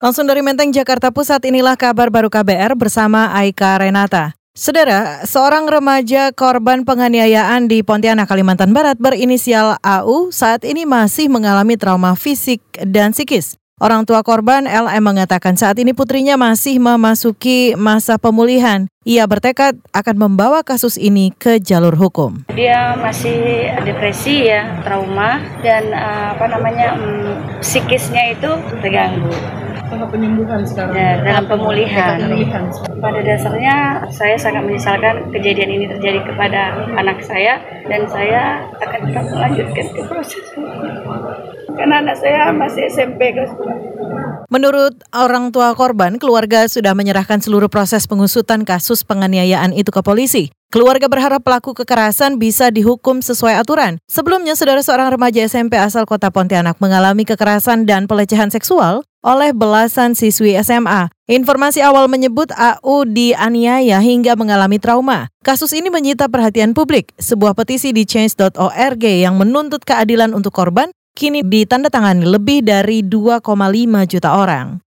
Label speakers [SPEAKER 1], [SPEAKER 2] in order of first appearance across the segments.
[SPEAKER 1] Langsung dari Menteng, Jakarta Pusat, inilah kabar baru KBR bersama Aika Renata. Saudara, seorang remaja korban penganiayaan di Pontianak, Kalimantan Barat berinisial AU saat ini masih mengalami trauma fisik dan psikis. Orang tua korban LM mengatakan saat ini putrinya masih memasuki masa pemulihan. Ia bertekad akan membawa kasus ini ke jalur hukum.
[SPEAKER 2] Dia masih depresi ya, trauma dan uh, apa namanya um, psikisnya itu terganggu
[SPEAKER 3] tahap penyembuhan sekarang.
[SPEAKER 2] Ya, dalam pemulihan.
[SPEAKER 3] pemulihan.
[SPEAKER 2] Pada dasarnya saya sangat menyesalkan kejadian ini terjadi kepada anak saya dan saya akan tetap melanjutkan ke proses karena anak saya masih SMP kelas
[SPEAKER 1] Menurut orang tua korban, keluarga sudah menyerahkan seluruh proses pengusutan kasus penganiayaan itu ke polisi. Keluarga berharap pelaku kekerasan bisa dihukum sesuai aturan. Sebelumnya, saudara seorang remaja SMP asal kota Pontianak mengalami kekerasan dan pelecehan seksual oleh belasan siswi SMA. Informasi awal menyebut AU dianiaya hingga mengalami trauma. Kasus ini menyita perhatian publik. Sebuah petisi di change.org yang menuntut keadilan untuk korban kini ditandatangani lebih dari 2,5 juta orang.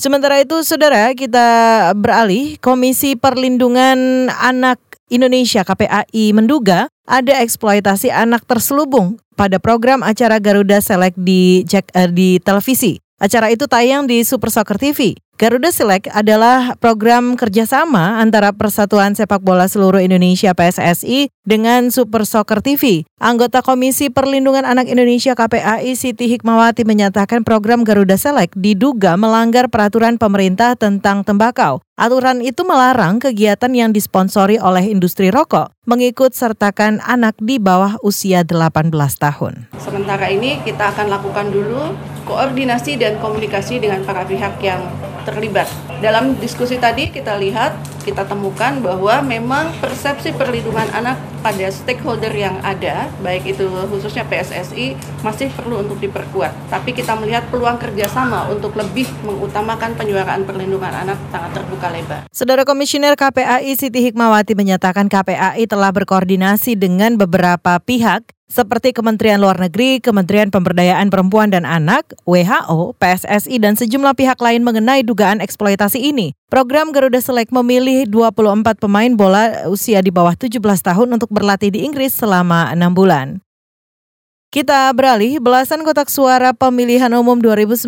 [SPEAKER 1] Sementara itu, saudara, kita beralih. Komisi Perlindungan Anak Indonesia (KPAI) menduga ada eksploitasi anak terselubung pada program acara Garuda Select di, eh, di televisi. Acara itu tayang di Super Soccer TV. Garuda Select adalah program kerjasama antara Persatuan Sepak Bola Seluruh Indonesia PSSI dengan Super Soccer TV. Anggota Komisi Perlindungan Anak Indonesia KPAI Siti Hikmawati menyatakan program Garuda Select diduga melanggar peraturan pemerintah tentang tembakau. Aturan itu melarang kegiatan yang disponsori oleh industri rokok mengikut sertakan anak di bawah usia 18 tahun.
[SPEAKER 3] Sementara ini kita akan lakukan dulu koordinasi dan komunikasi dengan para pihak yang terlibat. Dalam diskusi tadi kita lihat, kita temukan bahwa memang persepsi perlindungan anak pada stakeholder yang ada, baik itu khususnya PSSI, masih perlu untuk diperkuat. Tapi kita melihat peluang kerjasama untuk lebih mengutamakan penyuaraan perlindungan anak sangat terbuka lebar.
[SPEAKER 1] Saudara Komisioner KPAI Siti Hikmawati menyatakan KPAI telah berkoordinasi dengan beberapa pihak seperti Kementerian Luar Negeri, Kementerian Pemberdayaan Perempuan dan Anak, WHO, PSSI, dan sejumlah pihak lain mengenai dugaan eksploitasi ini. Program Garuda Select memilih 24 pemain bola usia di bawah 17 tahun untuk berlatih di Inggris selama enam bulan. Kita beralih, belasan kotak suara pemilihan umum 2019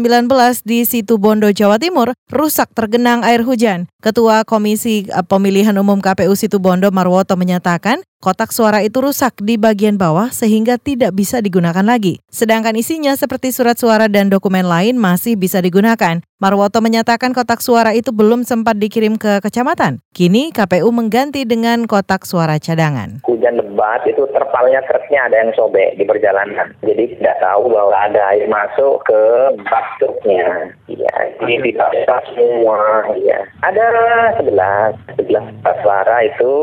[SPEAKER 1] di Situ Bondo, Jawa Timur rusak tergenang air hujan. Ketua Komisi eh, Pemilihan Umum KPU Situ Bondo Marwoto menyatakan kotak suara itu rusak di bagian bawah sehingga tidak bisa digunakan lagi. Sedangkan isinya seperti surat suara dan dokumen lain masih bisa digunakan. Marwoto menyatakan kotak suara itu belum sempat dikirim ke kecamatan. Kini KPU mengganti dengan kotak suara cadangan.
[SPEAKER 4] Lebat itu terpalnya truknya ada yang sobek di perjalanan. Jadi tidak tahu bahwa ada air masuk ke bak truknya. Ya, ini tidak semua. Ya. Ada 11, 11 suara itu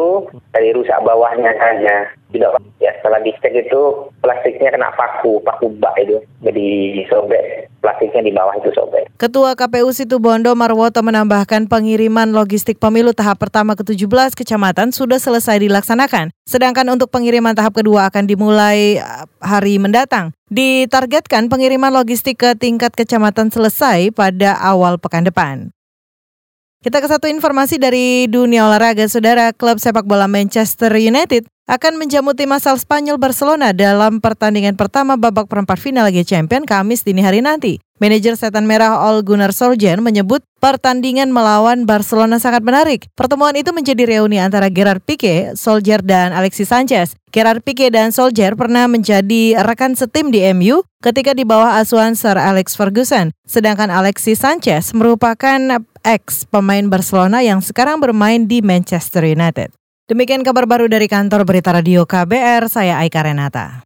[SPEAKER 4] dari rusak bawahnya saja tidak ya setelah dicek itu plastiknya kena paku paku bak itu jadi sobek plastiknya di bawah itu sobek.
[SPEAKER 1] Ketua KPU Situbondo Marwoto menambahkan pengiriman logistik pemilu tahap pertama ke-17 kecamatan sudah selesai dilaksanakan. Sedangkan untuk pengiriman tahap kedua akan dimulai eh, hari mendatang. Ditargetkan pengiriman logistik ke tingkat kecamatan selesai pada awal pekan depan. Kita ke satu informasi dari dunia olahraga, saudara klub sepak bola Manchester United akan menjamu tim asal Spanyol Barcelona dalam pertandingan pertama babak perempat final Liga Champions Kamis dini hari nanti. Manajer setan merah All Gunnar Solskjaer menyebut pertandingan melawan Barcelona sangat menarik. Pertemuan itu menjadi reuni antara Gerard Pique, Solskjaer dan Alexis Sanchez. Gerard Pique dan Solskjaer pernah menjadi rekan setim di MU ketika di bawah asuhan Sir Alex Ferguson. Sedangkan Alexis Sanchez merupakan ex pemain Barcelona yang sekarang bermain di Manchester United. Demikian kabar baru dari kantor Berita Radio KBR, saya Aika Renata.